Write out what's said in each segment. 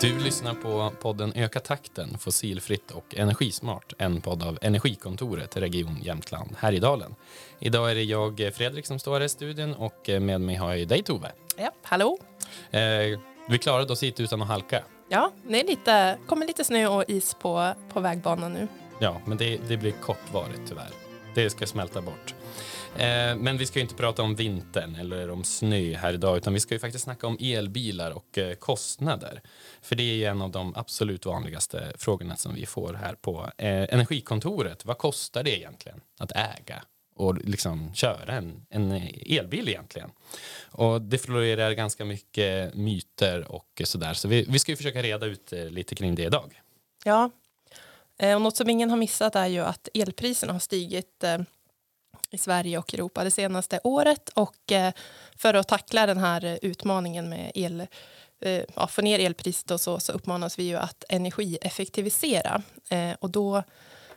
Du lyssnar på podden Öka takten, fossilfritt och energismart. En podd av Energikontoret, Region Jämtland, Härjedalen. Idag är det jag, Fredrik, som står här i studion och med mig har jag dig, Tove. Ja, hallå. Eh, vi klarade oss hit utan att halka. Ja, det är lite, kommer lite snö och is på, på vägbanan nu. Ja, men det, det blir kortvarigt tyvärr. Det ska smälta bort. Eh, men vi ska ju inte prata om vintern eller om snö här idag utan vi ska ju faktiskt snacka om elbilar och eh, kostnader. För det är ju en av de absolut vanligaste frågorna som vi får här på eh, Energikontoret. Vad kostar det egentligen att äga och liksom köra en, en elbil egentligen? Och det florerar ganska mycket myter och sådär så vi, vi ska ju försöka reda ut eh, lite kring det idag. Ja, eh, och något som ingen har missat är ju att elpriserna har stigit eh, i Sverige och Europa det senaste året och eh, för att tackla den här utmaningen med el, eh, ja, få ner elpriset och så, så uppmanas vi ju att energieffektivisera eh, och då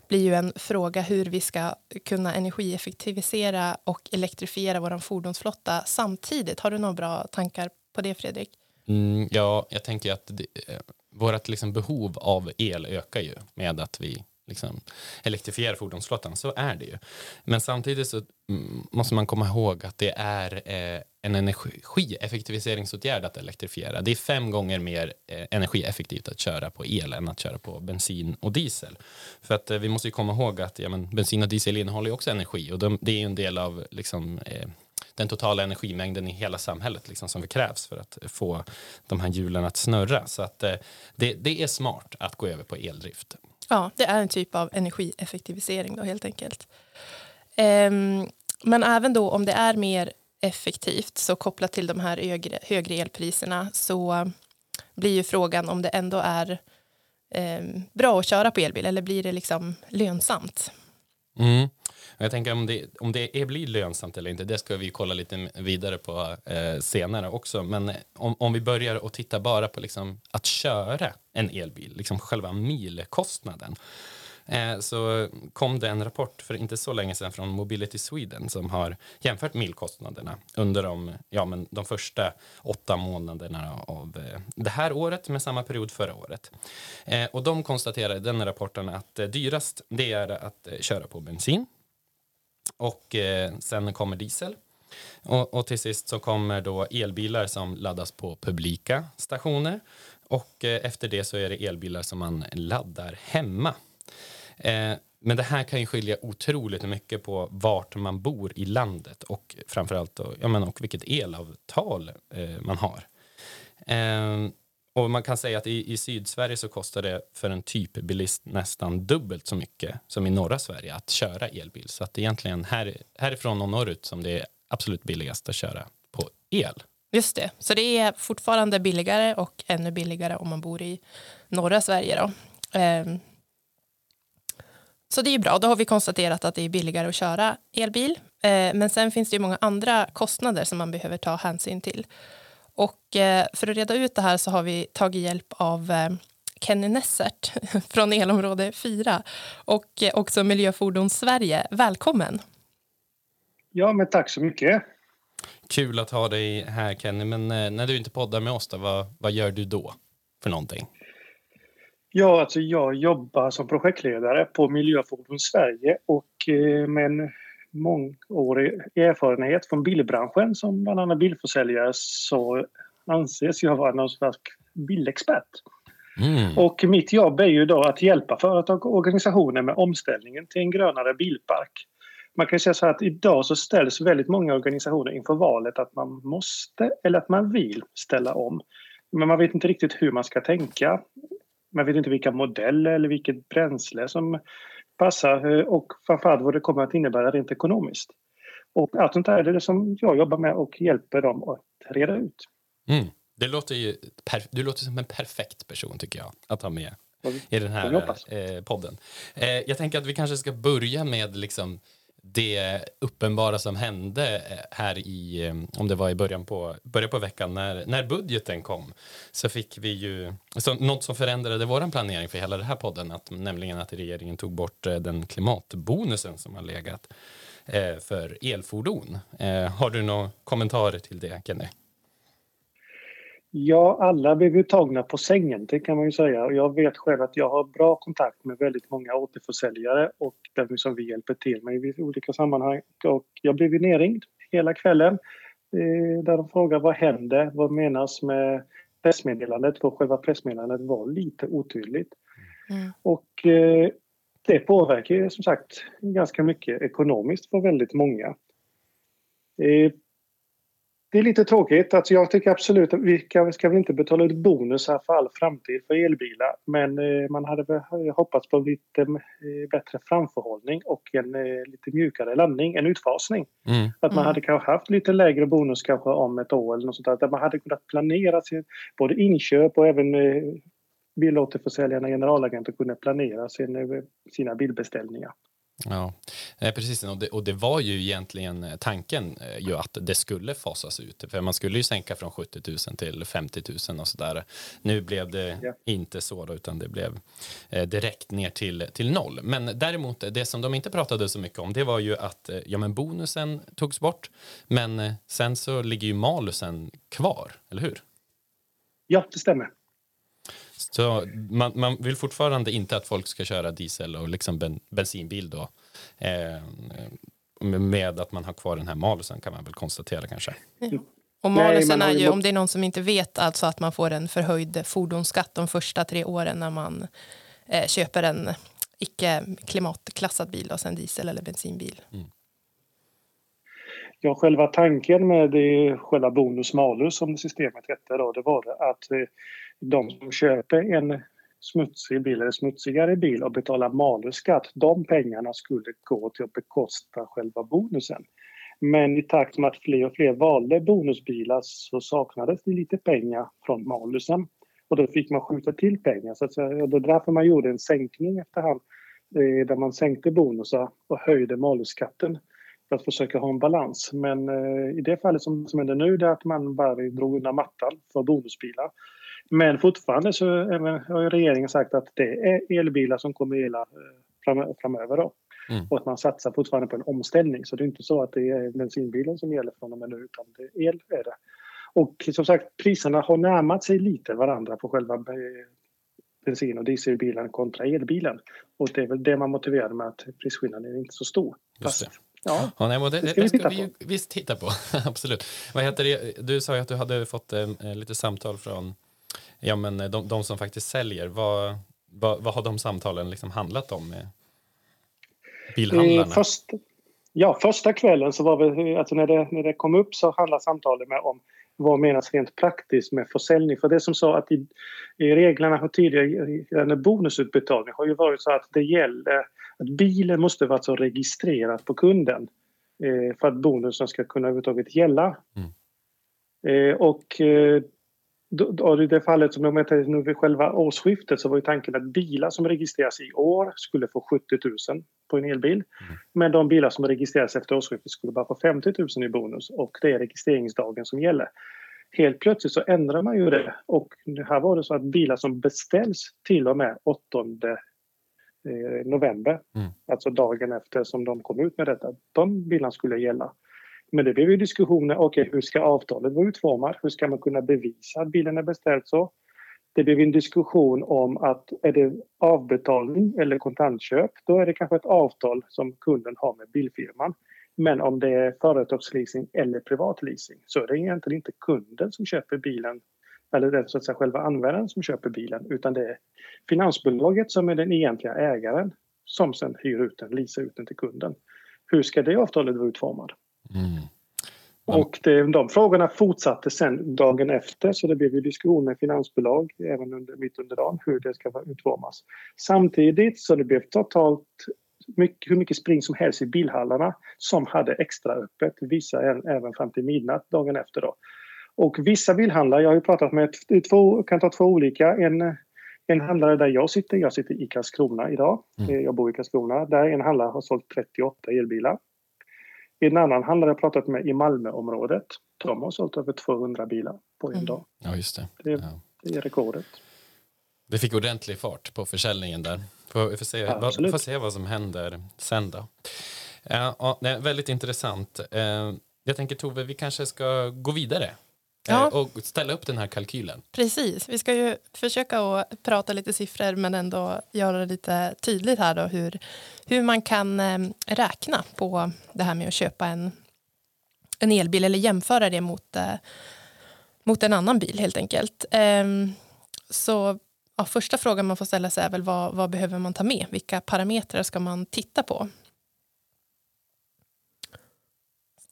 blir ju en fråga hur vi ska kunna energieffektivisera och elektrifiera vår fordonsflotta samtidigt. Har du några bra tankar på det Fredrik? Mm, ja, jag tänker att det, eh, vårt liksom behov av el ökar ju med att vi liksom, elektrifiera fordonsflottan, så är det ju. Men samtidigt så mm, måste man komma ihåg att det är eh, en energieffektiviseringsåtgärd att elektrifiera. Det är fem gånger mer eh, energieffektivt att köra på el än att köra på bensin och diesel. För att eh, vi måste ju komma ihåg att ja, men, bensin och diesel innehåller ju också energi och de, det är ju en del av liksom, eh, den totala energimängden i hela samhället liksom, som krävs för att få de här hjulen att snurra. Så att, eh, det, det är smart att gå över på eldrift. Ja, det är en typ av energieffektivisering då helt enkelt. Um, men även då om det är mer effektivt så kopplat till de här högre, högre elpriserna så blir ju frågan om det ändå är eh, bra att köra på elbil eller blir det liksom lönsamt? Mm. Jag tänker om det, om det är, blir lönsamt eller inte, det ska vi kolla lite vidare på eh, senare också. Men om, om vi börjar och titta bara på liksom att köra en elbil, liksom själva milkostnaden. Eh, så kom det en rapport för inte så länge sedan från Mobility Sweden som har jämfört milkostnaderna under de, ja, men de första åtta månaderna av eh, det här året med samma period förra året. Eh, och de konstaterade i den rapporten att eh, dyrast det är att eh, köra på bensin och eh, sen kommer diesel. Och, och, till sist så kommer då elbilar som laddas på publika stationer. Och eh, efter det så är det elbilar som man laddar hemma. Eh, men det här kan ju skilja otroligt mycket på vart man bor i landet och framförallt då, ja, men, och vilket elavtal eh, man har. Och man kan säga att i, i Sydsverige så kostar det för en typbilist nästan dubbelt så mycket som i norra Sverige att köra elbil. Så att egentligen här, härifrån och norrut som det är absolut billigast att köra på el. Just det, så det är fortfarande billigare och ännu billigare om man bor i norra Sverige. Då. Ehm, så det är bra, då har vi konstaterat att det är billigare att köra elbil. Ehm, men sen finns det ju många andra kostnader som man behöver ta hänsyn till. Och eh, för att reda ut det här så har vi tagit hjälp av eh, Kenny Nessert från elområde 4 och eh, också Miljöfordon Sverige. Välkommen! Ja, men tack så mycket. Kul att ha dig här Kenny, men när du inte poddar med oss, då, vad, vad gör du då för någonting? Ja, alltså jag jobbar som projektledare på Miljöfordon Sverige och med en mångårig erfarenhet från bilbranschen som bland annat bilförsäljare så anses jag vara någon slags bilexpert. Mm. Och mitt jobb är ju då att hjälpa företag och organisationer med omställningen till en grönare bilpark. Man kan säga så här att idag så ställs väldigt många organisationer inför valet att man måste eller att man vill ställa om. Men man vet inte riktigt hur man ska tänka. Man vet inte vilka modeller eller vilket bränsle som passar eh, och framförallt vad det kommer att innebära rent ekonomiskt. Och allt sånt där är det som jag jobbar med och hjälper dem att reda ut. Mm. Det låter ju, du låter som en perfekt person tycker jag att ha med i den här eh, podden. Eh, jag tänker att vi kanske ska börja med liksom det uppenbara som hände eh, här i, eh, om det var i början på, början på veckan när, när budgeten kom så fick vi ju, så något som förändrade vår planering för hela den här podden, att, nämligen att regeringen tog bort eh, den klimatbonusen som har legat eh, för elfordon. Eh, har du några kommentarer till det, Kenny? Ja, alla blev ju tagna på sängen, det kan man ju säga. Och jag vet själv att jag har bra kontakt med väldigt många återförsäljare och där som vi hjälper till med i olika sammanhang. Och jag blev ju nerringd hela kvällen eh, där de frågar vad händer, vad menas med pressmeddelandet? För själva pressmeddelandet var lite otydligt. Mm. Och eh, det påverkar ju som sagt ganska mycket ekonomiskt för väldigt många. Eh, det är lite tråkigt. Alltså jag tycker absolut att vi ska, ska väl inte betala ut bonusar för all framtid för elbilar. Men eh, man hade väl hoppats på lite eh, bättre framförhållning och en eh, lite mjukare landning, en utfasning. Mm. Att man mm. hade kanske haft lite lägre bonus kanske om ett år eller något sånt där. Där man hade kunnat planera sin, både inköp och även eh, bilåterförsäljarna, generalagenter kunde planera sin, sina bilbeställningar. Ja, precis. Och det, och det var ju egentligen eh, tanken eh, ju att det skulle fasas ut. För man skulle ju sänka från 70 000 till 50 000 och sådär. Nu blev det ja. inte så då, utan det blev eh, direkt ner till, till noll. Men däremot, det som de inte pratade så mycket om, det var ju att ja, men bonusen togs bort. Men sen så ligger ju malusen kvar, eller hur? Ja, det stämmer. Så man, man, vill fortfarande inte att folk ska köra diesel och liksom ben, bensinbil då. Eh, med att man har kvar den här malusen kan man väl konstatera kanske. Ja. Och malusen Nej, är ju, om det är någon som inte vet, alltså att man får en förhöjd fordonsskatt de första tre åren när man eh, köper en icke klimatklassad bil, alltså en diesel eller bensinbil. Mm. Ja, själva tanken med det, själva bonus malus som systemet hette då, det var det att eh, de som köper en smutsig bil eller smutsigare bil och betalar malusskatt, de pengarna skulle gå till att bekosta själva bonusen. Men i takt med att fler och fler valde bonusbilar så saknades det lite pengar från malusen. Och då fick man skjuta till pengar. Så att säga. Det är därför man gjorde en sänkning efterhand eh, där man sänkte bonusar och höjde malusskatten för att försöka ha en balans. Men eh, i det fallet som, som händer nu det är att man bara drog undan mattan för bonusbilar. Men fortfarande så har regeringen sagt att det är elbilar som kommer att gälla eh, framöver. Då. Mm. Och att man satsar fortfarande på en omställning. Så det är inte så att det är bensinbilen som gäller från och med nu utan det är el är det. Och som sagt priserna har närmat sig lite varandra på själva eh, bensin och dieselbilen kontra elbilen. Och det är väl det man motiverar med att prisskillnaden är inte så stor. Fast, ja, ja nej, det, det, ska, vi, vi visst titta på. Absolut. Vad heter det? Du sa ju att du hade fått eh, lite samtal från Ja, men eh, de, de som faktiskt säljer, vad, vad, vad har de samtalen liksom handlat om med bilhandlarna? Först, ja, första kvällen så var vi, alltså när det, när det kom upp så handlade samtalet med om vad menas rent praktiskt med försäljning? För det som sa att i, i reglerna har tidigare bonusutbetalning har ju varit så att det gäller att bilen måste vara så registrerad på kunden eh, för att bonusen ska kunna överhuvudtaget gälla. Mm. Eh, och eh, då, I det fallet som jag nu vid själva årsskiftet så var ju tanken att bilar som registreras i år skulle få 70 000 på en elbil. Mm. Men de bilar som registreras efter årsskiftet skulle bara få 50 000 i bonus och det är registreringsdagen som gäller. Helt plötsligt så ändrar man ju det och här var det så att bilar som beställs till och med 8 eh, november, mm. alltså dagen efter som de kom ut med detta, de bilarna skulle gälla. Men det blev ju diskussioner, okej okay, hur ska avtalet vara utformat? Hur ska man kunna bevisa att bilen är beställd så? Det blev en diskussion om att är det avbetalning eller kontantköp, då är det kanske ett avtal som kunden har med bilfirman. Men om det är företagsleasing eller privatleasing så är det egentligen inte kunden som köper bilen eller det är så att säga själva användaren som köper bilen utan det är finansbolaget som är den egentliga ägaren som sen hyr ut den, leasar ut den till kunden. Hur ska det avtalet vara utformat? Mm. Och det, de frågorna fortsatte sen dagen efter så det blev ju diskussion med finansbolag även under, mitt under dagen hur det ska utformas. Samtidigt så det blev totalt mycket, hur mycket spring som helst i bilhallarna som hade extra öppet, vissa även fram till midnatt dagen efter. Då. Och vissa bilhandlare, jag har ju pratat med två, kan ta två olika, en, en handlare där jag sitter, jag sitter i Karlskrona idag, mm. jag bor i Karlskrona, där en handlare har sålt 38 elbilar. En annan handlare jag pratat med i Malmöområdet, de har sålt över 200 bilar på en mm. dag. Ja, just det. Det, ja. det är rekordet. Det fick ordentlig fart på försäljningen där. Får, får, se, va, får se vad som händer sen då. Ja, ja, väldigt intressant. Eh, jag tänker Tove, vi kanske ska gå vidare Ja. Eh, och ställa upp den här kalkylen. Precis, vi ska ju försöka att prata lite siffror men ändå göra det lite tydligt här då hur, hur man kan eh, räkna på det här med att köpa en, en elbil eller jämföra det mot, eh, mot en annan bil helt enkelt. Ehm, så ja, första frågan man får ställa sig är väl vad, vad behöver man ta med? Vilka parametrar ska man titta på?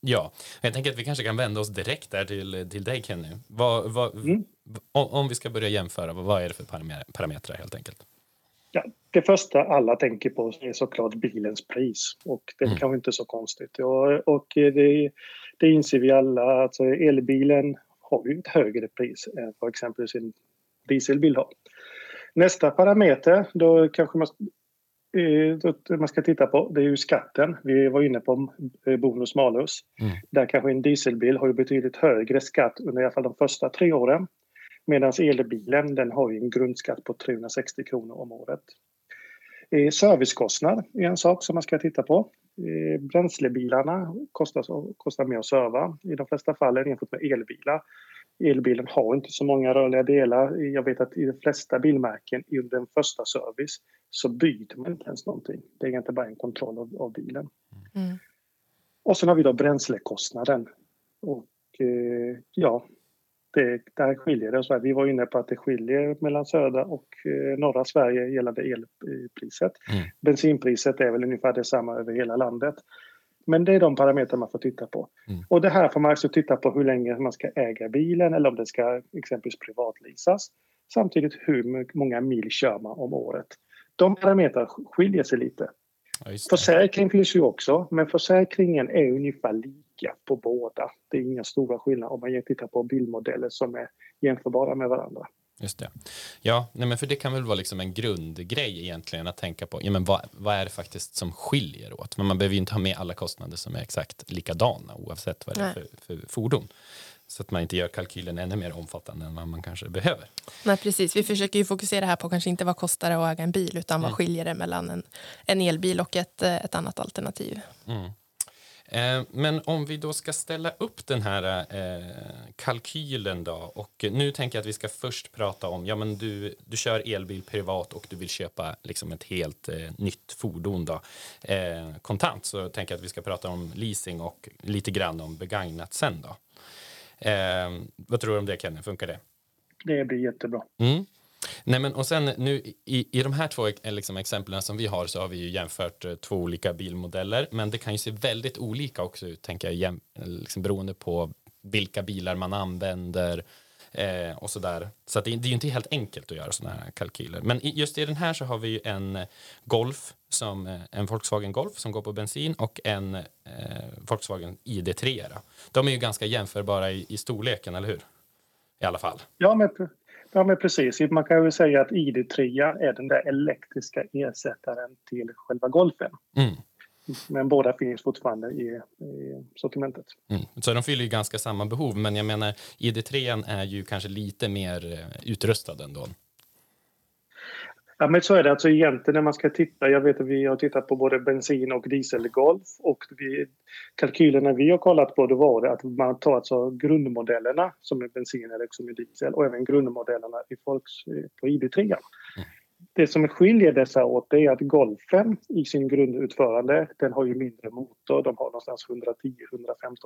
Ja, jag tänker att vi kanske kan vända oss direkt där till, till dig Kenny. Vad, vad, Mm. om, om vi ska börja jämföra, vad, är det för parametrar, helt enkelt? Ja, det första alla tänker på är såklart bilens pris och det är Mm. kanske inte så konstigt. Och, och det, det inser vi alla, alltså elbilen har ju ett högre pris än vad exempelvis en dieselbil har. Nästa parameter, då kanske man, man ska titta på, det är ju skatten. Vi var inne på eh, bonus malus. Mm. Där kanske en dieselbil har ju betydligt högre skatt under i alla fall de första tre åren. Medan elbilen den har en grundskatt på 360 kronor om året. Eh, servicekostnad är en sak som man ska titta på. Eh, bränslebilarna kostar, kostar mer att serva i de flesta fallen jämfört med elbilar. Elbilen har inte så många rörliga delar. Jag vet att i de flesta bilmärken i den första service så byter man inte ens någonting. Det är inte bara en kontroll av, av bilen. Mm. Och sen har vi då bränslekostnaden. Och eh, ja, det, där skiljer det. Så här, vi var inne på att det skiljer mellan södra och eh, norra Sverige gällande elpriset. Mm. Bensinpriset är väl ungefär detsamma över hela landet. Men det är de parametrar man får titta på. Mm. Och det här får man också titta på hur länge man ska äga bilen eller om det ska exempelvis privatleasas. Samtidigt hur många mil kör man om året. De parametrarna skiljer sig lite. Ja. Försäkring finns ju också, men försäkringen är ungefär lika på båda. Det är inga stora skillnader om man tittar på bildmodeller som är jämförbara med varandra. Just det. Ja, nej men för det kan väl vara liksom en grundgrej egentligen att tänka på. Ja, men vad, vad är det faktiskt som skiljer åt? Men man behöver ju inte ha med alla kostnader som är exakt likadana oavsett vad det är för, för fordon. Så att man inte gör kalkylen ännu mer omfattande än vad man kanske behöver. Nej, precis. Vi försöker ju fokusera här på kanske inte vad kostar det att äga en bil utan vad skiljer det mellan en, en elbil och ett, ett annat alternativ. Mm. Eh, men om vi då ska ställa upp den här eh, kalkylen då och nu tänker jag att vi ska först prata om, ja men du, du kör elbil privat och du vill köpa liksom ett helt eh, nytt fordon då, kontant så tänker jag att vi ska prata om leasing och lite grann om begagnat sen då. Vad tror du om det Kenny, funkar det? Det blir jättebra. Mm. Nej, men, och sen nu i, i de här två eh, liksom, exemplen som vi har så har vi ju jämfört eh, två olika bilmodeller men det kan ju se väldigt olika också ut tänker jag jäm, liksom, beroende på vilka bilar man använder eh, och sådär. Så att det, det är ju inte helt enkelt att göra sådana här kalkyler. Men i, just i den här så har vi ju en eh, Golf, som, en Volkswagen Golf som går på bensin och en eh, Volkswagen ID3. Då. De är ju ganska jämförbara i, i storleken, eller hur? I alla fall. Ja, men, ja, men precis. Man kan ju säga att ID3 är den där elektriska ersättaren till själva Golfen. Mm. Men båda finns fortfarande i, i sortimentet. Mm. Så de fyller ju ganska samma behov, men jag menar ID3 är ju kanske lite mer eh, utrustad ändå. Ja, men så är det alltså egentligen när man ska titta. Jag vet att vi har tittat på både bensin och dieselgolf och vi, kalkylerna vi har kollat på då var det att man tar alltså grundmodellerna som är bensin eller som är diesel och även grundmodellerna i Volks, på ID3. Det som skiljer dessa åt är att Golfen i sin grundutförande den har ju mindre motor. De har någonstans 110-115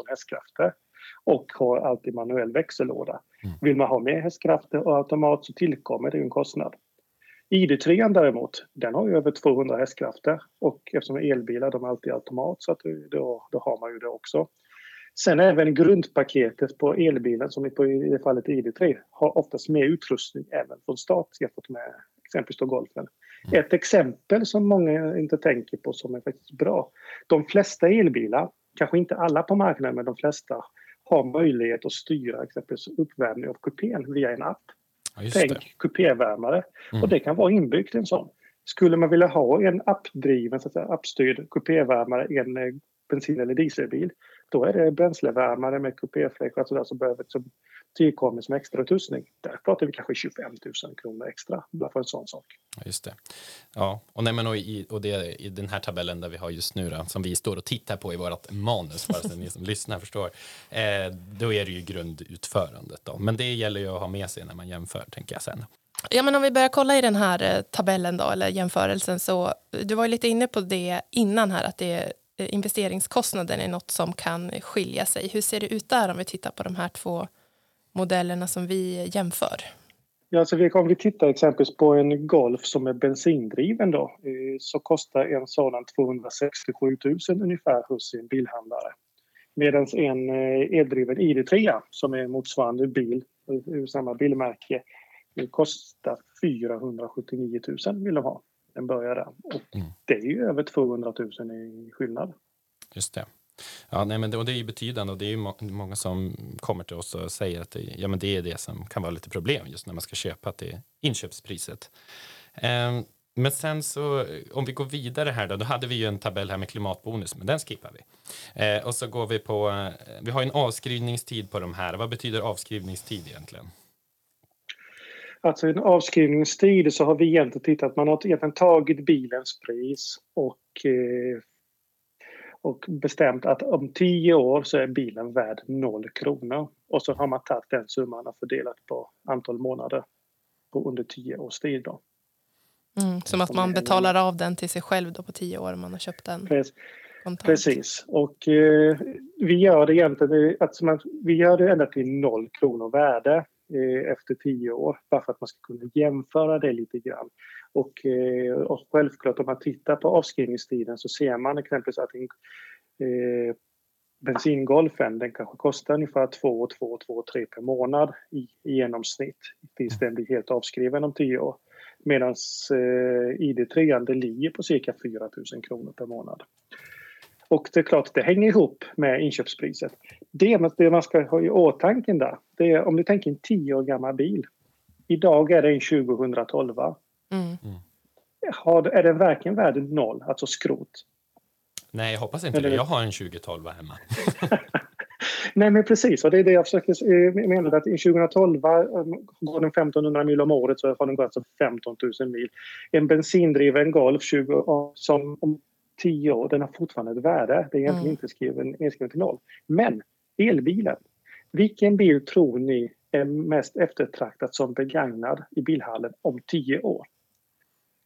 hästkrafter och har alltid manuell växellåda. Vill man ha mer hästkrafter och automat så tillkommer det en kostnad. ID3 däremot, den har ju över 200 hästkrafter och eftersom elbilar de har alltid automat så att då, då har man ju det också. Sen även grundpaketet på elbilen som är på i det fallet ID3 har oftast mer utrustning även från start jämfört med exempelvis då Golfen. Ett exempel som många inte tänker på som är faktiskt bra. De flesta elbilar, kanske inte alla på marknaden men de flesta har möjlighet att styra exempelvis uppvärmning av kupén via en app. Ja. Tänk kupévärmare. Mm. Och det kan vara inbyggt i en sån. Skulle man vilja ha en appdriven, så att säga, appstyrd kupévärmare i en eh, bensin eller dieselbil, då är det bränslevärmare med kupéfläkt och sådär som behöver som tillkommer som extra utrustning. Där pratar vi kanske 25 000 kronor extra bara för en sån sak. Just det. Ja, och, nej, men och, i, och det, i den här tabellen där vi har just nu då, som vi står och tittar på i vårt manus, bara så ni som lyssnar förstår, eh, då är det ju grundutförandet då. Men det gäller ju att ha med sig när man jämför, tänker jag sen. Ja, men om vi börjar kolla i den här eh, tabellen då, eller jämförelsen, så du var ju lite inne på det innan här, att det Eh, investeringskostnaden är något som kan skilja sig. Hur ser det ut där om vi tittar på de här två modellerna som vi jämför? Ja, alltså om vi tittar exempelvis på en Golf som är bensindriven då, eh, så kostar en sådan 267 000 ungefär hos en bilhandlare. Medan en eh, eldriven ID3 som är motsvarande bil ur samma bilmärke kostar 479 000 vill de ha. Den börjar där. Och mm. Det är ju över 200 000 i skillnad. Just det. Ja, nej, men det, och det är ju betydande och det är må många som kommer till oss och säger att det, ja, men det är det som kan vara lite problem just när man ska köpa till inköpspriset. Eh, men sen så om vi går vidare här då, då hade vi ju en tabell här med klimatbonus, men den skippar vi. Eh, och så går vi på, eh, vi har en avskrivningstid på de här. Vad betyder avskrivningstid egentligen? Alltså en avskrivningstid så har vi egentligen tittat, man har egentligen tagit bilens pris och, eh, och bestämt att om tio år så är bilen värd noll kronor. Och så har man tagit den summan och fördelat på antal månader på under tio års tid. Då. Mm, som att man betalar av den till sig själv då på tio år om man har köpt den? Precis. Precis. Och eh, vi gör det egentligen, alltså man, vi gör det ända till noll kronor värde. Eh, efter tio år, bara för att man ska kunna jämföra det lite grann. Och, eh, och självklart om man tittar på avskrivningstiden så ser man exempelvis att en eh, bensingolfen den kanske kostar ungefär 2, 2, 2, 3 per månad i, i genomsnitt tills den blir helt avskriven om tio år. Medan eh, ID3 ligger på cirka 4 000 kronor per månad. Och det är klart, det hänger ihop med inköpspriset. Det, det man ska ha i åtanke där, det är om du tänker en 10 år gammal bil. Idag är det en 2012. Mm. Har, är den verkligen värd noll, alltså skrot? Nej, jag hoppas inte Eller... det. Jag har en 2012 hemma. Nej, men precis. Och det är det jag försöker mena. Att i 2012 går den 1500 mil om året så har den gått alltså 15 000 mil. En bensindriven Golf 20, som om tio år, den har fortfarande ett värde. Det är egentligen mm. inte skriven, nedskriven till noll. Men elbilen, vilken bil tror ni är mest eftertraktad som begagnad i bilhallen om tio år?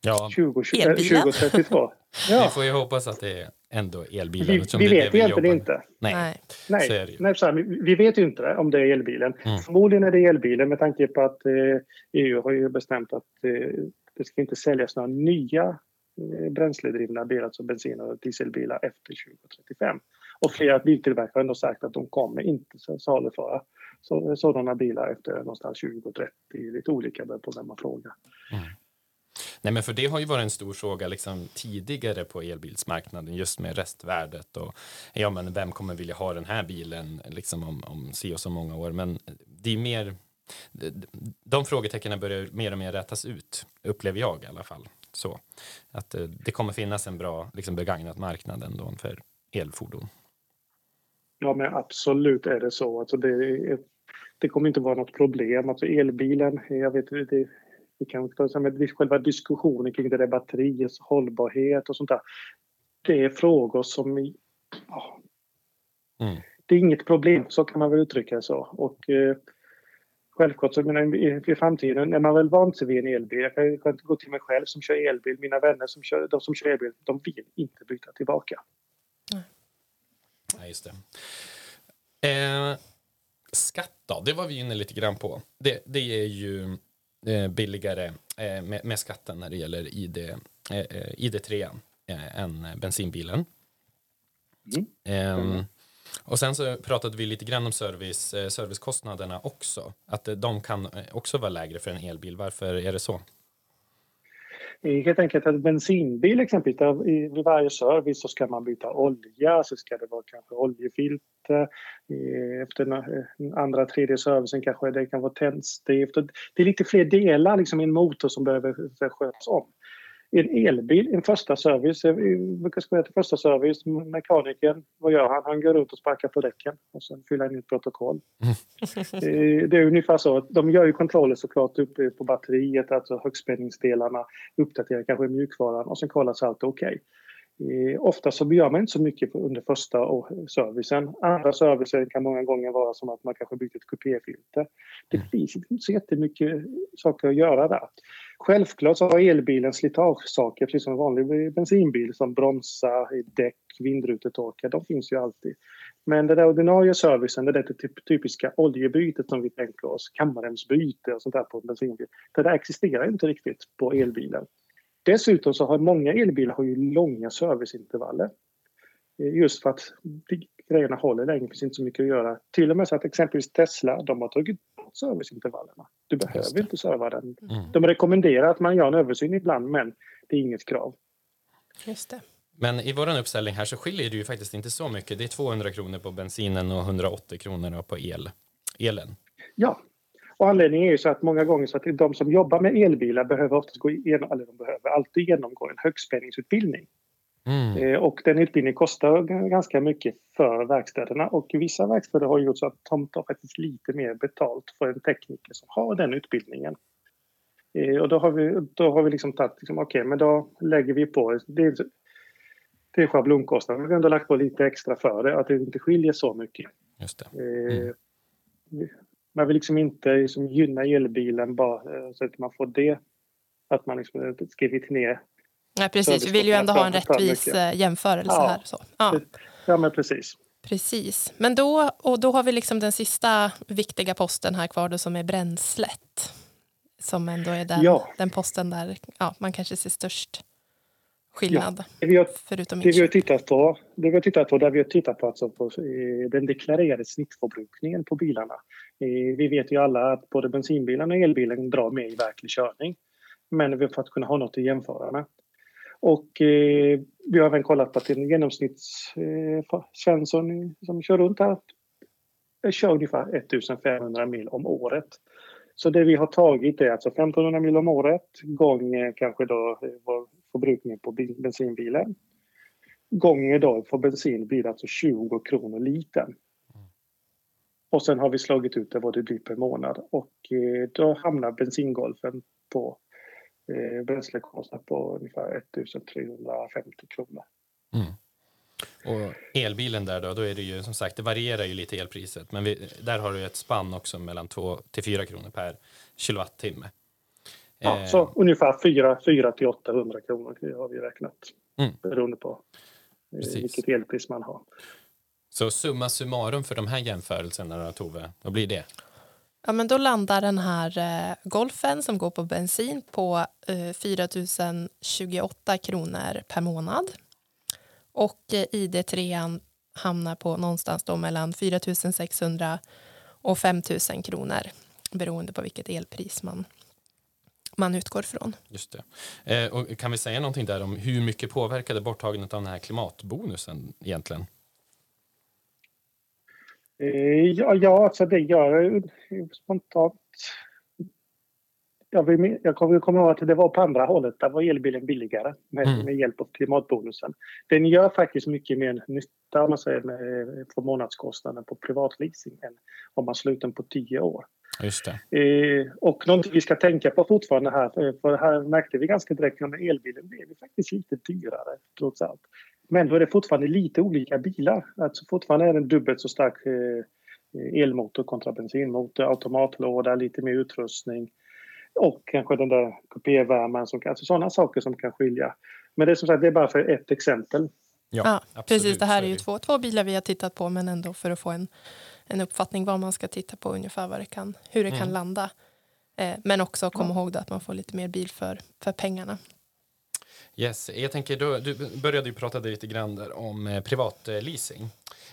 Ja. 20, 20, 2032. Ja. Vi får ju hoppas att det är ändå elbilen. Vi, vi vet egentligen inte. Nej, Nej. Så är det ju. Nej, så här, vi vet ju inte det, om det är elbilen. Mm. Förmodligen är det elbilen med tanke på att eh, EU har ju bestämt att eh, det ska inte säljas några nya Eh, bränsledrivna bilar, alltså bensin och dieselbilar efter 2035. Och flera biltillverkare har sagt att de kommer inte saluföra sådana bilar efter någonstans 2030. Lite olika beroende på vem man frågar. Mm. Nej, men för det har ju varit en stor fråga liksom, tidigare på elbilsmarknaden just med restvärdet och ja, men vem kommer vilja ha den här bilen liksom, om, om si och så många år. Men det är mer de frågetecknen börjar mer och mer rätas ut, upplever jag i alla fall. Så att eh, det kommer finnas en bra liksom, begagnat marknad ändå för elfordon. Ja, men absolut är det så. Alltså det, det kommer inte vara något problem. Alltså elbilen, jag vet det, vi kan ta med själva diskussionen kring det där batteriets hållbarhet och sånt där. Det är frågor som... Ja, mm. Det är inget problem, så kan man väl uttrycka det så. Och, eh, Självklart så menar, i, i framtiden är man väl vant sig vid en elbil. Jag kan, kan gå till mig själv som kör elbil. Mina vänner som kör, de som kör elbil, de vill inte byta tillbaka. Nej, ja, just det. Eh, skatt då, det var vi inne lite grann på. Det, det är ju eh, billigare eh, med, med, skatten när det gäller ID, eh, eh ID3 eh, än bensinbilen. Mm. Mm. Och sen så pratade vi lite grann om service, eh, servicekostnaderna också. Att eh, de kan eh, också vara lägre för en elbil. Varför är det så? Helt enkelt att bensinbil exempelvis, där vid varje service så ska man byta olja, så ska det vara kanske oljefilter. Efter den andra, tredje servicen kanske det kan vara tändstift. Det är lite fler delar liksom i en motor som behöver skötas om. En elbil, en första service, vi brukar skoja till första service, mekanikern, vad gör han? Han går runt och sparkar på däcken och sen fyller han in ett protokoll. Mm. det är ungefär så, de gör ju kontroller såklart uppe på batteriet, alltså högspänningsdelarna, uppdaterar kanske mjukvaran och sen kollar så allt okej. Okay. Eh, ofta så gör man inte så mycket under första servicen. Andra servicer kan många gånger vara som att man kanske byggt ett kupéfilter. Det mm. finns inte så jättemycket saker att göra där. Självklart så har elbilen slitagesaker precis som en vanlig bensinbil som bromsar, däck, vindrutetorkar. De finns ju alltid. Men det där ordinarie servicen, det där typ, typiska oljebytet som vi tänker oss, kammarremsbyte och sånt där på en bensinbil. Det där existerar inte riktigt på elbilen. Dessutom så har många elbilar har ju långa serviceintervaller. Just för att grejerna håller länge, det finns inte så mycket att göra. Till och med så att exempelvis Tesla, de har tagit bort serviceintervallerna. Du behöver inte serva den. Mm. De rekommenderar att man gör en översyn ibland, men det är inget krav. Just det. Men i vår uppställning här så skiljer det ju faktiskt inte så mycket. Det är 200 kronor på bensinen och 180 kronor på el, elen. Ja, och anledningen är ju så att många gånger så att de som jobbar med elbilar behöver oftast gå igenom, eller de behöver alltid genomgå en högspänningsutbildning. Mm. Eh, och den utbildningen kostar ganska mycket för verkstäderna och vissa verkstäder har gjort så att de tar faktiskt lite mer betalt för en tekniker som har den utbildningen. Eh, och då har vi, då har vi liksom tagit, liksom, okej okay, men då lägger vi på, det, det är schablonkostnaden, vi har ändå lagt på lite extra för det, att det inte skiljer så mycket. Just det. Mm. Man vill liksom inte liksom gynna elbilen bara så att man får det, att man liksom skrivit ner Nej, precis. Vi vill ju ändå ha en rättvis eh, jämförelse ja. här. Så. Ja. ja, men precis. Precis. Men då, och då har vi liksom den sista viktiga posten här kvar då, som är bränslet. Som ändå är den, ja. den posten där ja, man kanske ser störst skillnad. Ja. Det, vi har, förutom det vi har tittat på, det vi har tittat på, där vi har tittat på, alltså på eh, den deklarerade snittförbrukningen på bilarna. Vi vet ju alla att både bensinbilen och elbilen drar mer i verklig körning. Men för att kunna ha något att jämföra med. Och eh, vi har även kollat på att en genomsnitts eh, Svensson som kör runt här kör ungefär 1500 mil om året. Så det vi har tagit är alltså 1500 mil om året gånger kanske då eh, vår förbrukning på bensinbilen. Gånger då för bensin blir det alltså 20 kronor litern. Och sen har vi slagit ut det vad det blir per månad och eh, då hamnar bensingolfen på eh, bränslekostnad på ungefär 1350 kronor. Mm. Och elbilen där då, då är det ju som sagt, det varierar ju lite elpriset, men vi, där har du ett spann också mellan 2 till 4 kronor per kilowattimme. Ja, eh. så ungefär 4, 4 till 800 kronor har vi räknat mm. beroende på eh, Precis. vilket elpris man har. Så summa summarum för de här jämförelserna då, Tove, vad blir det? Ja, men då landar den här eh, golfen som går på bensin på eh, 4 028 kronor per månad. Och eh, ID3 hamnar på någonstans då mellan 4 600 och 5 000 kronor beroende på vilket elpris man, man utgår från. Just det. Eh, och kan vi säga någonting där om hur mycket påverkade borttagandet av den här klimatbonusen egentligen? Eh, ja, ja alltså det gör spontant. Jag, vill, jag kommer, kommer ihåg att det var på andra hållet. Där var elbilen billigare med, mm. med hjälp av klimatbonusen. Den gör faktiskt mycket mer nytta om man säger, med, på månadskostnaden på privatleasing än om man slår ut den på tio år. Just det. Eh, och någonting vi ska tänka på fortfarande här, för här märkte vi ganska direkt att elbilen blev faktiskt lite dyrare trots allt. Men då är det fortfarande lite olika bilar. Alltså fortfarande är det en dubbelt så stark eh, elmotor kontra bensinmotor, automatlåda, lite mer utrustning och kanske den där kupévärmaren, alltså sådana saker som kan skilja. Men det är som sagt, det är bara för ett exempel. Ja, ja precis. Det här är ju två, två bilar vi har tittat på, men ändå för att få en, en uppfattning vad man ska titta på ungefär vad det kan, hur det mm. kan landa. Eh, men också komma ja. ihåg att man får lite mer bil för, för pengarna. Yes, jag tänker, du, du började ju prata lite grann där om eh, privatleasing.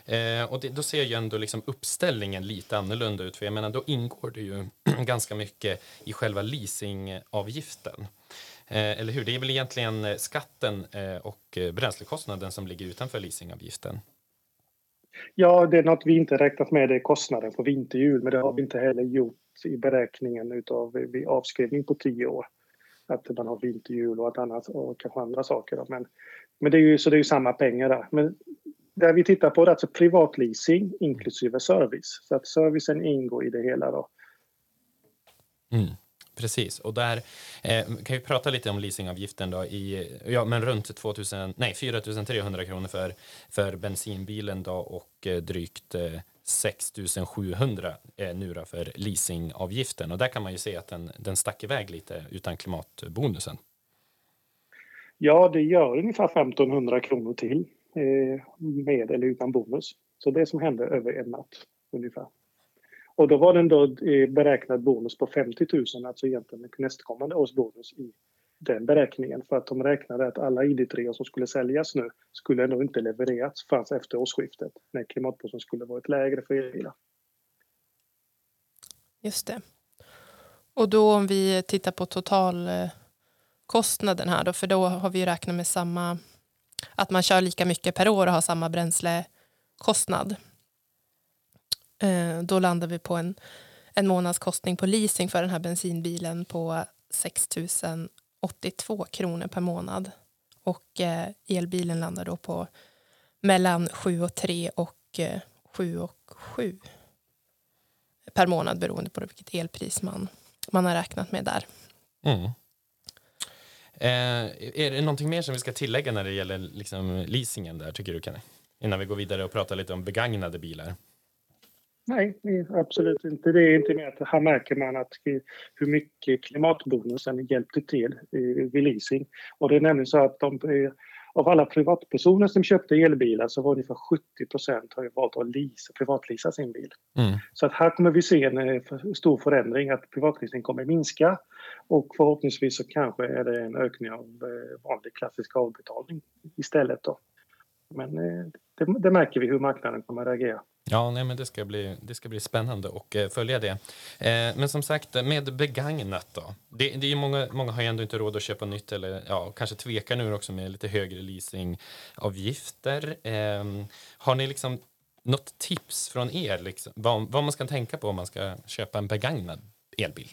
Eh, och det, då ser ju ändå liksom uppställningen lite annorlunda ut, för jag menar då ingår det ju ganska mycket i själva leasingavgiften. Eh, eller hur? Det är väl egentligen eh, skatten eh, och eh, bränslekostnaden som ligger utanför leasingavgiften? Ja, det är något vi inte räknat med, det är kostnaden för vinterhjul, men det har vi inte heller gjort i beräkningen utav avskrivning på tio år att man har vinterhjul och, annat, och kanske andra saker. Då. Men, men det är ju, så det är ju samma pengar där. Men det vi tittar på är alltså privatleasing inklusive service. Så att servicen ingår i det hela. Då. Mm. Precis, och där eh, kan vi prata lite om leasingavgiften då i, ja men runt 2000, nej 4300 kronor för, för bensinbilen då och eh, drygt eh, 6700 eh, nu då för leasingavgiften och där kan man ju se att den, den stack iväg lite utan klimatbonusen. Ja, det gör ungefär 1500 kronor till eh, med eller utan bonus. Så det som hände över en natt ungefär. Och då var den då eh, beräknad bonus på 50 000, alltså egentligen nästkommande års bonus i den beräkningen. För att de räknade att alla ID3 som skulle säljas nu skulle ändå inte levererats förrän efter årsskiftet när klimatpåsen skulle varit lägre för elbilar. Just det. Och då om vi tittar på totalkostnaden här då, för då har vi ju räknat med samma, att man kör lika mycket per år och har samma bränslekostnad. Eh, då landar vi på en, en månadskostning på leasing för den här bensinbilen på 6 82 kronor per månad. Och eh, elbilen landar då på mellan 7 och 3 och eh, 7 och 7 per månad beroende på vilket elpris man, man har räknat med där. Mm. Eh, är det någonting mer som vi ska tillägga när det gäller liksom leasingen där tycker du Kenny? Innan vi går vidare och pratar lite om begagnade bilar. Nej, absolut inte. Det är inte mer att här märker man att hur mycket klimatbonusen hjälpte till vid leasing. Och det är nämligen så att de, av alla privatpersoner som köpte elbilar så var ungefär 70 procent har valt att leasa, privatleasa sin bil. Mm. Så att här kommer vi se en eh, stor förändring, att privatleasing kommer minska och förhoppningsvis så kanske är det en ökning av eh, vanlig klassisk avbetalning istället. Då. Men eh, det, det märker vi hur marknaden kommer att reagera. Ja, nej, men det ska bli, det ska bli spännande att eh, följa det. Eh, men som sagt, med begagnat då. Det, det är många, många har ju ändå inte råd att köpa nytt eller ja, kanske tvekar nu också med lite högre leasingavgifter. Eh, har ni liksom något tips från er liksom, vad, vad man ska tänka på om man ska köpa en begagnad elbil?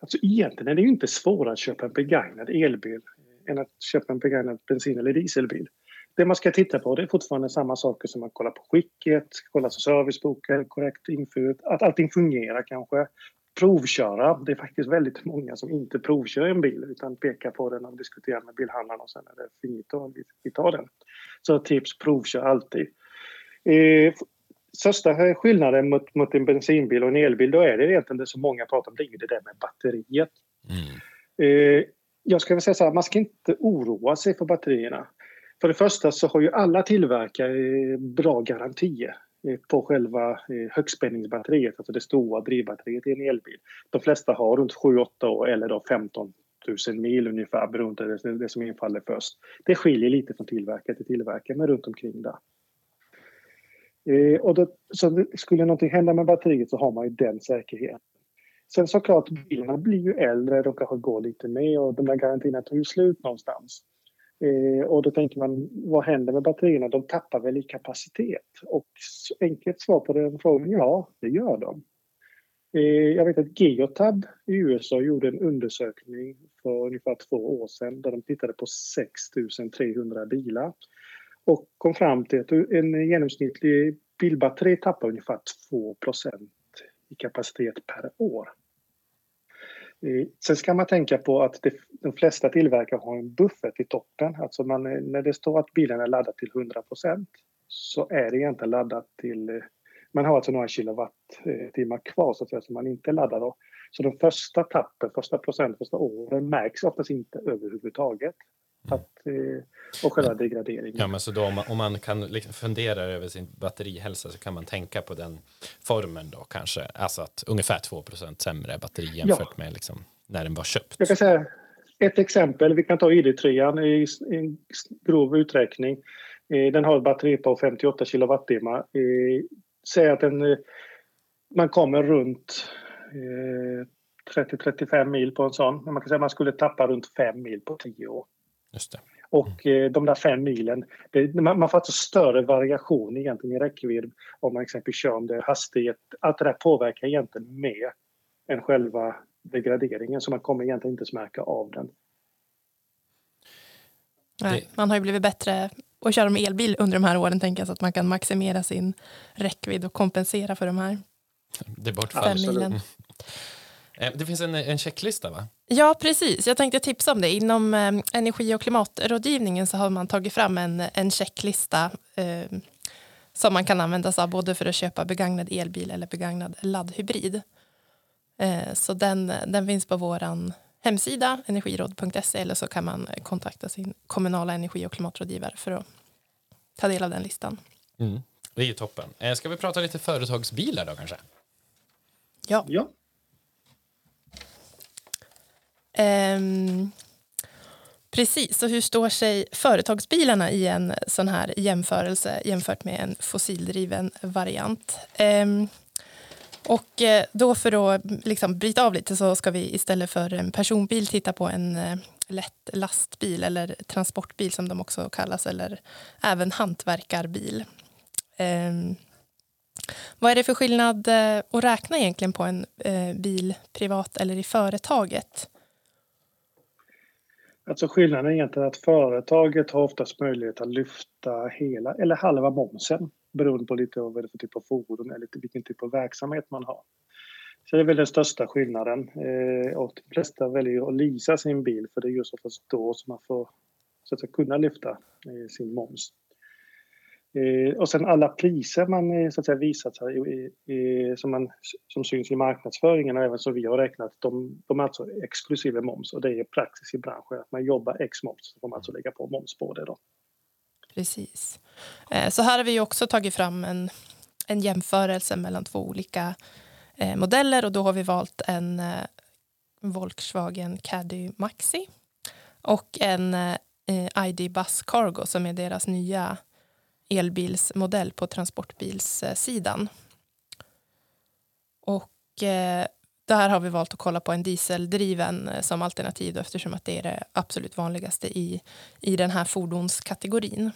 Alltså egentligen är det ju inte svårare att köpa en begagnad elbil än att köpa en begagnad bensin eller dieselbil det man ska titta på det är fortfarande samma saker som att kolla på skicket, kolla så serviceboken, korrekt infört, att allting fungerar kanske. Provköra. Det är faktiskt väldigt många som inte provkör en bil utan pekar på den och diskuterar med bilhandlarna och sen är det finito, vi tar den. Så tips, provkör alltid. Eh, största skillnaden mot, mot en bensinbil och en elbil då är det egentligen det som många pratar om, det är det där med batteriet. Mm. Eh, jag väl säga så här, man ska inte oroa sig för batterierna. För det första så har ju alla tillverkare eh, bra garantier eh, på själva eh, högspänningsbatteriet, alltså det stora drivbatteriet i en elbil. De flesta har runt 7-8 år eller då 15 000 mil ungefär beroende på det som infaller först. Det skiljer lite från tillverkare till tillverkare men runt omkring där. Eh, och då, så skulle någonting hända med batteriet så har man ju den säkerheten. Sen såklart, bilarna blir ju äldre, de kanske går lite mer och de där garantierna tar ju slut någonstans. Eh, och då tänker man, vad händer med batterierna? De tappar väl i kapacitet? Och enkelt svar på den frågan, ja, det gör de. Eh, jag vet att Geotab i USA gjorde en undersökning för ungefär två år sedan där de tittade på 6 300 bilar och kom fram till att en genomsnittlig bilbatteri tappar ungefär 2% i kapacitet per år. Sen ska man tänka på att det, de flesta tillverkare har en buffert i toppen. Alltså man, när det står att bilen är laddad till 100% så är det egentligen laddat till... Man har alltså några kilowattimmar eh, kvar så att säga, som man inte laddar då. Så de första tappen, första procent, första åren märks oftast inte överhuvudtaget. Att, eh, och själva degraderingen. Ja, men så då, om, man, om man kan liksom fundera över sin batterihälsa så kan man tänka på den formen då kanske. Alltså att ungefär 2% sämre batteri jämfört ja. med liksom när den var köpt. Jag kan säga ett exempel. Vi kan ta ID3 i en grov uträkning. Eh, den har ett batteri på 58 kilowattimmar. Eh, säg att den, man kommer runt 30-35 mil på en sån. Men man kan säga att man skulle tappa runt 5 mil på 10 år. Just det. Och eh, de där fem milen, det, man, får alltså större variation egentligen i räckvidd om man exempelvis kör under hastighet. Allt det där påverkar egentligen mer än själva degraderingen så man kommer egentligen inte märka av den. Nej, man har ju blivit bättre att köra med elbil under de här åren, tänker jag, så att man kan maximera sin räckvidd och kompensera för de här det fem milen. Eh, det finns en, en checklista va? Ja, precis. Jag tänkte tipsa om det. Inom eh, energi och klimatrådgivningen så har man tagit fram en, en checklista eh, som man kan använda sig av både för att köpa begagnad elbil eller begagnad laddhybrid. Eh, så den, den finns på vår hemsida energiråd.se eller så kan man kontakta sin kommunala energi och klimatrådgivare för att ta del av den listan. Mm. Det är ju toppen. Eh, ska vi prata lite företagsbilar då kanske? Ja. ja. Um, precis, och hur står sig företagsbilarna i en sån här jämförelse jämfört med en fossildriven variant? Um, och eh, då för att liksom bryta av lite så ska vi istället för en personbil titta på en eh, lätt lastbil eller transportbil som de också kallas eller även hantverkarbil. Um, vad är det för skillnad eh, att räkna egentligen på en bil privat eller i företaget? Alltså skillnaden är egentligen att företaget har oftast möjlighet att lyfta hela eller halva momsen beroende på lite vad det är för typ av fordon eller vilken typ av verksamhet man har. Så det är väl den största skillnaden. Eh, och de flesta väljer att leasa sin bil för det är just oftast då som man får så att kunna lyfta eh, sin moms. Eh, och sen alla priser man eh, så att säga, visat här, som, man, som syns i marknadsföringen och även som vi har räknat, de, de är alltså exklusive moms och det är praxis i branschen att man jobbar ex moms så får man alltså lägga på moms på det då. Precis. Eh, så här har vi också tagit fram en, en jämförelse mellan två olika eh, modeller och då har vi valt en eh, Volkswagen Caddy Maxi och en ID Bus Cargo som är deras nya elbilsmodell på transportbilssidan. Och eh, där har vi valt att kolla på en dieseldriven eh, som alternativ eftersom att det är det absolut vanligaste i, i den här fordonskategorin.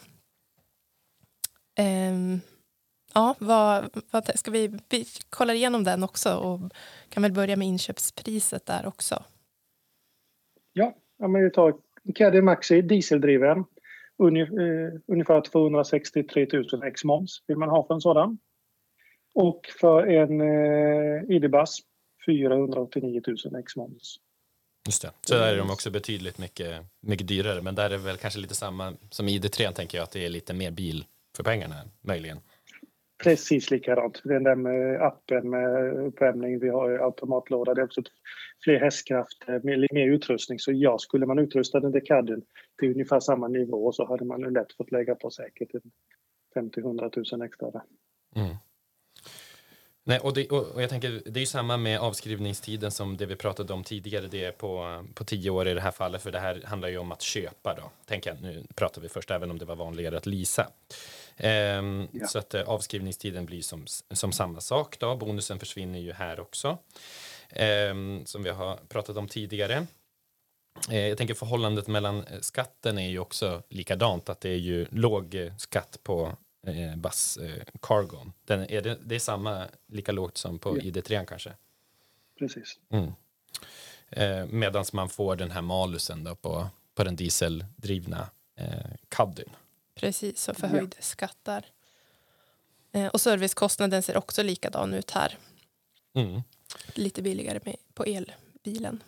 Um, ja, vad, vad, ska vi, vi kollar igenom den också och kan väl börja med inköpspriset där också. Ja, om vi tar Caddy Maxi dieseldriven Eh, ungefär 263 000 ex moms vill man ha för en sådan. Och för en eh, ID-buzz 489 000 ex moms. Just det. Så där är de också betydligt mycket, mycket dyrare. Men där är väl kanske lite samma som ID3 tänker jag att det är lite mer bil för pengarna möjligen. Precis likadant. Den där med appen med uppvärmning, vi har automatlåda, det är också fler hästkrafter, eh, mer, mer utrustning. Så ja, skulle man utrusta den där CADen till ungefär samma nivå så hade man lätt fått lägga på säkert 50-100 000 extra. Mm. Nej, och, det, och, jag tänker, det är ju samma med avskrivningstiden som det vi pratade om tidigare. Det är på, på tio år i det här fallet, för det här handlar ju om att köpa. Då. Tänker jag, nu pratar vi först, även om det var vanligare att lisa. Ehm, ja. Så att eh, avskrivningstiden blir som, som samma sak. Då. Bonusen försvinner ju här också, ehm, som vi har pratat om tidigare. Eh, jag tänker förhållandet mellan eh, skatten är ju också likadant, att det är ju låg skatt på eh, Bus eh, Cargon. Den, är det, det är samma, lika lågt som på ja. ID3 kanske? Precis. Mm. Eh, Medan man får den här malusen då på, på den dieseldrivna eh, Caddyn. Precis, och förhöjd ja. skattar. Eh, och servicekostnaden ser också likadan ut här. Mm. Lite billigare med, på elbilen.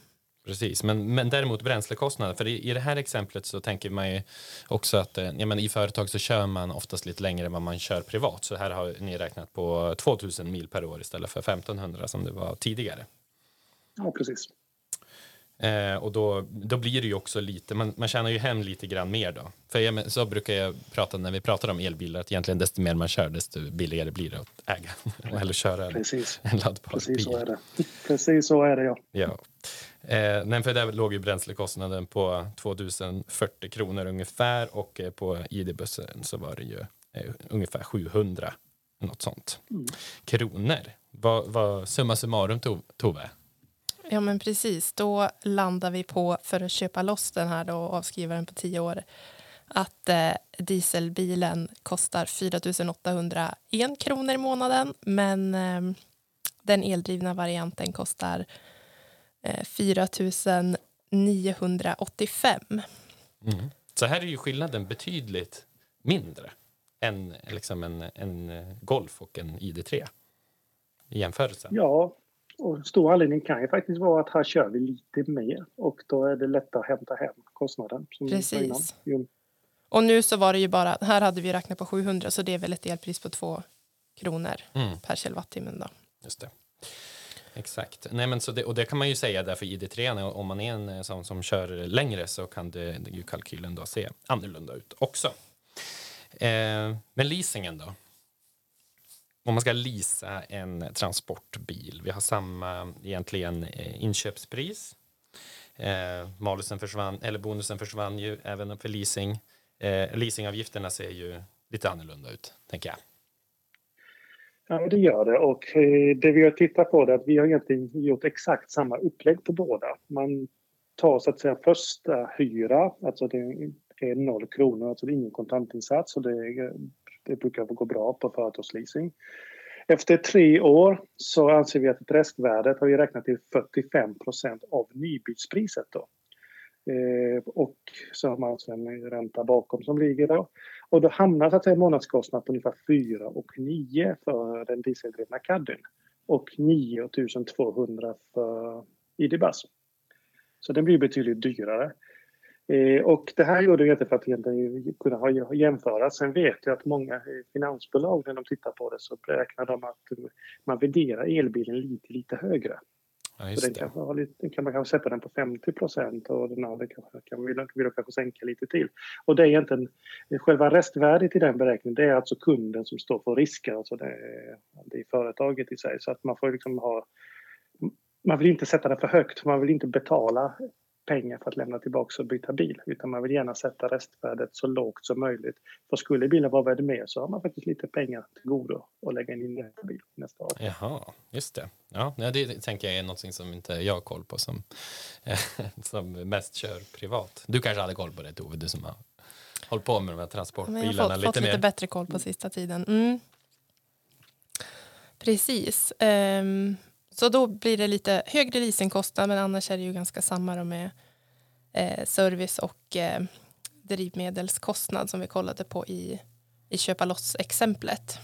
Precis, men, men däremot bränslekostnaden, för i, i det här exemplet så tänker man ju också att eh, ja, men i företag så kör man oftast lite längre än vad man kör privat. Så här har ni räknat på 2000 mil per år istället för 1500 som det var tidigare. Ja, precis. Eh, och då, då blir det ju också lite, man, man tjänar ju hem lite grann mer då. För jag, så brukar jag prata när vi pratar om elbilar, att egentligen desto mer man kör, desto billigare blir det att äga eller köra Precis. en laddbar Precis bil. så är det. Precis så är det, ja. ja. Eh, nej, för där låg ju bränslekostnaden på 2040 kronor ungefär och eh, på ID-bussen så var det ju eh, ungefär 700, något sånt, mm. kronor. Vad, vad summa summarum, Tove? Ja, men precis. Då landar vi på, för att köpa loss den här då, och avskriva den på tio år, att eh, dieselbilen kostar 4 801 kronor i månaden, men eh, den eldrivna varianten kostar 4 985. Mm. Så här är ju skillnaden betydligt mindre än liksom en, en Golf och en ID3 i jämförelse. Ja, och stor anledning kan ju faktiskt vara att här kör vi lite mer och då är det lättare att hämta hem kostnaden. Som Precis. Och nu så var det ju bara, här hade vi räknat på 700 så det är väl ett elpris på 2 kronor mm. per kilowattimme då. Just det. Exakt. Nej, men så det, och det kan man ju säga därför i ID3, om man är en eh, sån som kör längre så kan det, ju kalkylen då se annorlunda ut också. Eh, men leasingen då? Om man ska leasa en transportbil, vi har samma egentligen eh, inköpspris. Eh, malusen försvann, eller bonusen försvann ju även för leasing. Eh, leasingavgifterna ser ju lite annorlunda ut, tänker jag. Ja, det gör det. Och eh, det vi har tittat på är att vi har egentligen gjort exakt samma upplägg på båda. Man tar så att säga första hyra, alltså det är noll kronor, alltså det är ingen kontantinsats och det, det brukar gå bra på företagsleasing. Efter tre år så anser vi att restvärdet har vi räknat till 45% av nybilspriset. Då. Eh, och så har man en ränta bakom som ligger då. Och då hamnar så att säga månadskostnaden på ungefär 4 och 9 för den dieseldrivna Caddyn och 9 200 för ID-Buzz. Så den blir betydligt dyrare. Eh, och det här gjorde vi inte för att kunna ha, jämföra. Sen vet jag att många finansbolag när de tittar på det så räknar de att man värderar elbilen lite, lite högre. Ja, så den kan, ha lite, kan man kanske sätta den på 50 procent och den andra kan, kan vi, vi kanske sänka lite till. Och det är egentligen själva restvärdet i den beräkningen, det är alltså kunden som står för risker, alltså det är, det är företaget i sig. Så att man får liksom ha man vill inte sätta den för högt, man vill inte betala pengar för att lämna tillbaka och byta bil utan man vill gärna sätta restvärdet så lågt som möjligt. För skulle bilen vara värd mer så har man faktiskt lite pengar till godo att lägga in i nästa bil nästa år. Jaha, just det. Ja, det tänker jag är något som inte jag har koll på som, som mest kör privat. Du kanske hade koll på det Tove, du som har hållit på med de här transportbilarna jag har fått, lite fått lite bättre koll på sista tiden. Mm. Precis. Um, så då blir det lite högre leasingkostnad men annars är det ju ganska samma med eh, service och eh, drivmedelskostnad som vi kollade på i, i köpa loss-exemplet.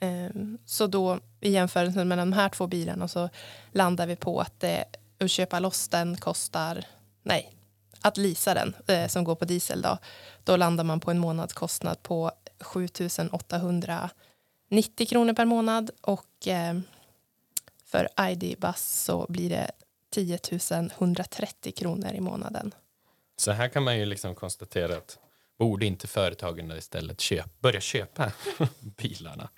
Eh, så då i jämförelsen mellan de här två bilarna så landar vi på att det, att köpa loss den kostar, nej, att lisa den eh, som går på diesel då, då landar man på en månadskostnad på 7 890 kronor per månad och eh, för ID-Bus så blir det 10 130 kronor i månaden. Så här kan man ju liksom konstatera att borde inte företagen istället köpa, börja köpa bilarna?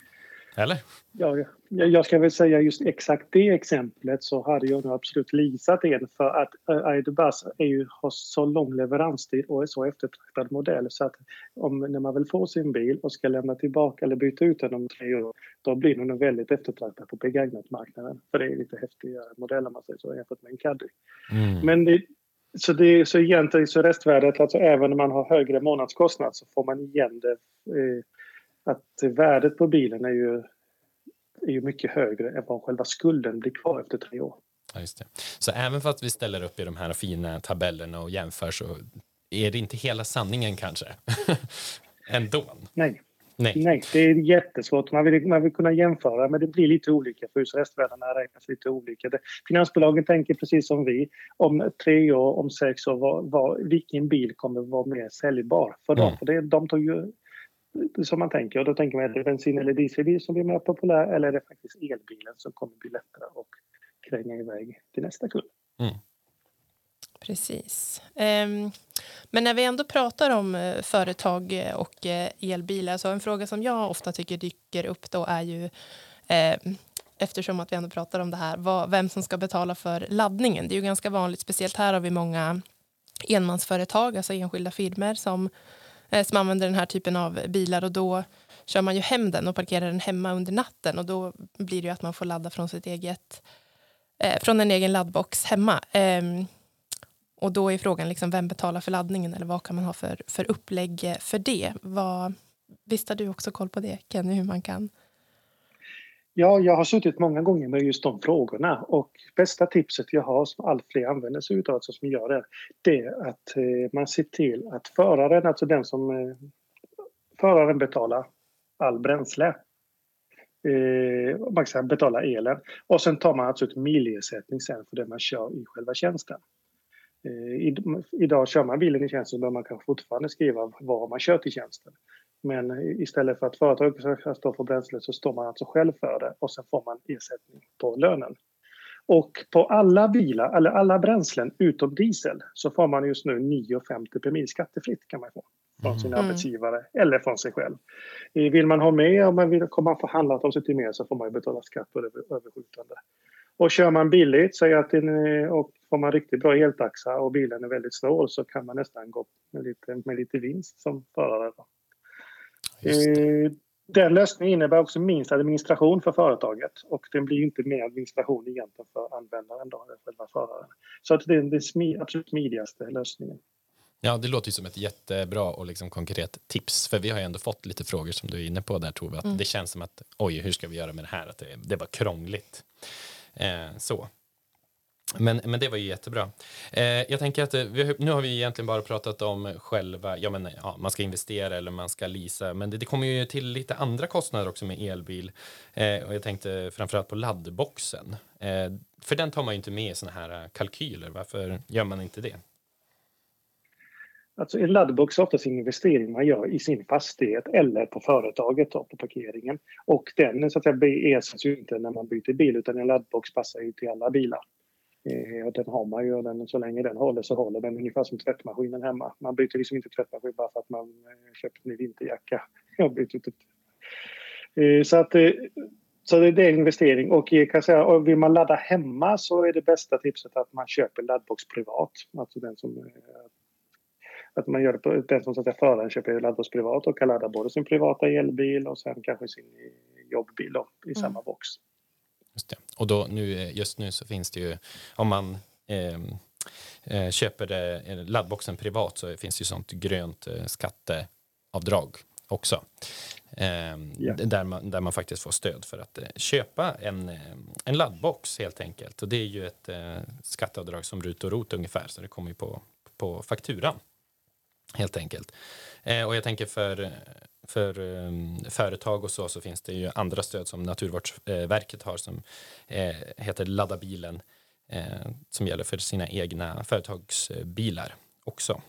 Eller? Ja, jag ska väl säga just exakt det exemplet så hade jag nog absolut leasat en för att Aidobus är ju, har så lång leveranstid och är så eftertraktad modell så att om, när man väl får sin bil och ska lämna tillbaka eller byta ut den om tre år då blir den väldigt eftertraktad på begagnatmarknaden för det är lite häftigare modeller man säger så jämfört med en Caddy. Mm. Men det, så, det, så egentligen så restvärdet, alltså även om man har högre månadskostnad så får man igen det eh, att värdet på bilen är ju, är ju mycket högre än vad själva skulden blir kvar efter tre år. Ja, just det. Så även fast vi ställer upp i de här fina tabellerna och jämför så är det inte hela sanningen kanske? Ändå? Nej. Nej. Nej, det är jättesvårt. Man vill, man vill kunna jämföra, men det blir lite olika för restvärdena räknas lite olika. Det, finansbolagen tänker precis som vi. Om tre år, om sex år, var, var, vilken bil kommer vara mer säljbar för dem? Mm. För det, de tar ju som man tänker. Och då tänker man, är det bensin eller dieselbil som blir mer populär eller är det faktiskt elbilen som kommer bli lättare att kränga iväg till nästa kund? Mm. Precis. Um, men när vi ändå pratar om uh, företag och uh, elbilar så en fråga som jag ofta tycker dyker upp då är ju uh, eftersom att vi ändå pratar om det här, vad, vem som ska betala för laddningen. Det är ju ganska vanligt, speciellt här har vi många enmansföretag, alltså enskilda firmor som Eh, Eh, som använder den här typen av bilar och då kör man ju hem den och parkerar den hemma under natten och då blir det ju att man får ladda från sitt eget eh, från en egen laddbox hemma. Ehm, och då är frågan liksom vem betalar för laddningen eller vad kan man ha för, för upplägg för det? Vad, visst har du också koll på det Kenny, hur man kan Ja, jag har suttit många gånger med just de frågorna och bästa tipset jag har som allt fler använder sig utav, alltså som gör det, det är att eh, man ser till att föraren, alltså den som eh, föraren betalar all bränsle. Eh, man kan betala elen och sen tar man alltså ut milersättning sen för det man kör i själva tjänsten. Eh, idag kör man bilen i tjänsten bör man kanske fortfarande skriva vad man kört i tjänsten. Men istället för att företaget ska stå för bränslet så står man alltså själv för det och sen får man ersättning på lönen. Och på alla bilar, eller alla bränslen utom diesel så får man just nu 9,50 per mil skattefritt kan man få från sin mm. arbetsgivare eller från sig själv. Vill man ha med, om man vill komma förhandlat om sig till mer så får man betala skatt på det överskjutande. Och kör man billigt, säg att en, och får man riktigt bra eltaxa och bilen är väldigt snål så kan man nästan gå med lite, med lite vinst som förare. Den lösningen innebär också minst administration för företaget och den blir inte mer administration egentligen för användaren då, eller själva föraren. Så att det är den smi absolut smidigaste lösningen. Ja, det låter ju som ett jättebra och liksom konkret tips, för vi har ju ändå fått lite frågor som du är inne på där Tove, att mm. det känns som att oj, hur ska vi göra med det här, att det, det var krångligt. Eh, så. Men, men det var ju jättebra. Eh, jag tänker att eh, vi, nu har vi egentligen bara pratat om själva, ja men ja, man ska investera eller man ska leasa, men det, det kommer ju till lite andra kostnader också med elbil. Eh, och jag tänkte framförallt på laddboxen. Eh, för den tar man ju inte med i sådana här eh, kalkyler, varför gör man inte det? Alltså en laddbox är oftast en investering man gör i sin fastighet eller på företaget då, på parkeringen. Och den så att säga, ersätts ju inte när man byter bil utan en laddbox passar ju till alla bilar. Eh, den har man ju och den, så länge den håller så håller den ungefär som tvättmaskinen hemma. Man byter liksom inte tvättmaskin bara för att man eh, köpt en ny vinterjacka. Jag byter inte. Eh, så att eh, så det är en investering och jag kan säga, vill man ladda hemma så är det bästa tipset att man köper laddbox privat. Alltså den som att man gör det på, den som så att säga, föraren köper laddbox privat och kan ladda både sin privata elbil och sen kanske sin jobbbil då, i mm. samma box. Just det. Och då, nu, just nu så finns det ju, om man eh, eh, köper eh, laddboxen privat så finns det ju sånt grönt eh, skatteavdrag också. Eh, yeah. där, man, där man faktiskt får stöd för att eh, köpa en, eh, en laddbox helt enkelt. Och det är ju ett eh, skatteavdrag som RUT och ROT ungefär, så det kommer ju på, på fakturan helt enkelt. Eh, och jag tänker för, för um, företag och så, så finns det ju andra stöd som Naturvårdsverket har som eh, heter Ladda bilen eh, som gäller för sina egna företagsbilar också.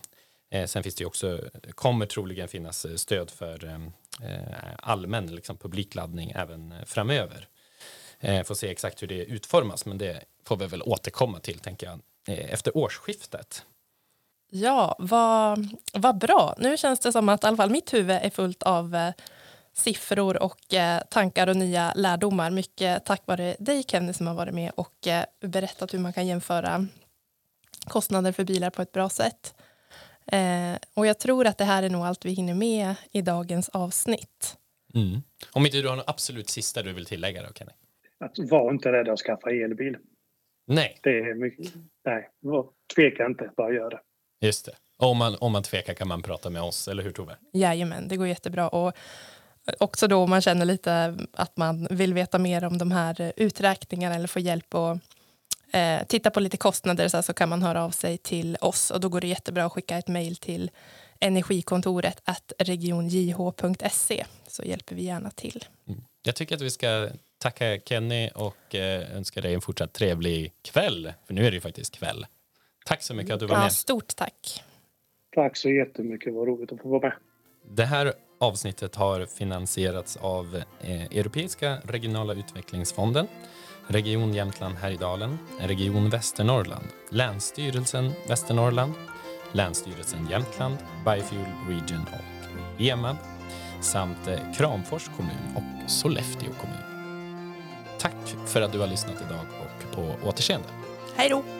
Eh, sen finns det ju också, kommer troligen finnas eh, stöd för ehm, eh, allmän liksom, publikladdning även framöver. Eh, får se exakt hur det utformas, men det får vi väl återkomma till, tänker jag, efter årsskiftet. Ja, vad, vad bra. Nu känns det som att i alla fall mitt huvud är fullt av eh, siffror och eh, tankar och nya lärdomar. Mycket tack vare dig Kenny som har varit med och eh, berättat hur man kan jämföra kostnader för bilar på ett bra sätt. Eh, och jag tror att det här är nog allt vi hinner med i dagens avsnitt. Mm. Om inte du har något absolut sista du vill tillägga då Kenny? Att var inte rädd att skaffa elbil. Nej. Det är mycket, nej, tveka inte, bara gör det. Just det. Om man, om man tvekar kan man prata med oss, eller hur Tove? Jajamän, det går jättebra. Och också då om man känner lite att man vill veta mer om de här uträkningarna eller få hjälp och eh, titta på lite kostnader så, så kan man höra av sig till oss och då går det jättebra att skicka ett mejl till energikontoret at regionjh.se så hjälper vi gärna till. Mm. Jag tycker att vi ska tacka Kenny och eh, önska dig en fortsatt trevlig kväll, för nu är det ju faktiskt kväll. Tack så mycket att du var ja, med. Stort tack. Tack så jättemycket. Vad roligt att få vara med. Det här avsnittet har finansierats av eh, Europeiska regionala utvecklingsfonden, Region Jämtland Härjedalen, Region Västernorrland, Länsstyrelsen Västernorrland, Länsstyrelsen Jämtland, Biofuel Region och EMAB samt eh, Kramfors kommun och Sollefteå kommun. Tack för att du har lyssnat idag och på återseende. Hej då!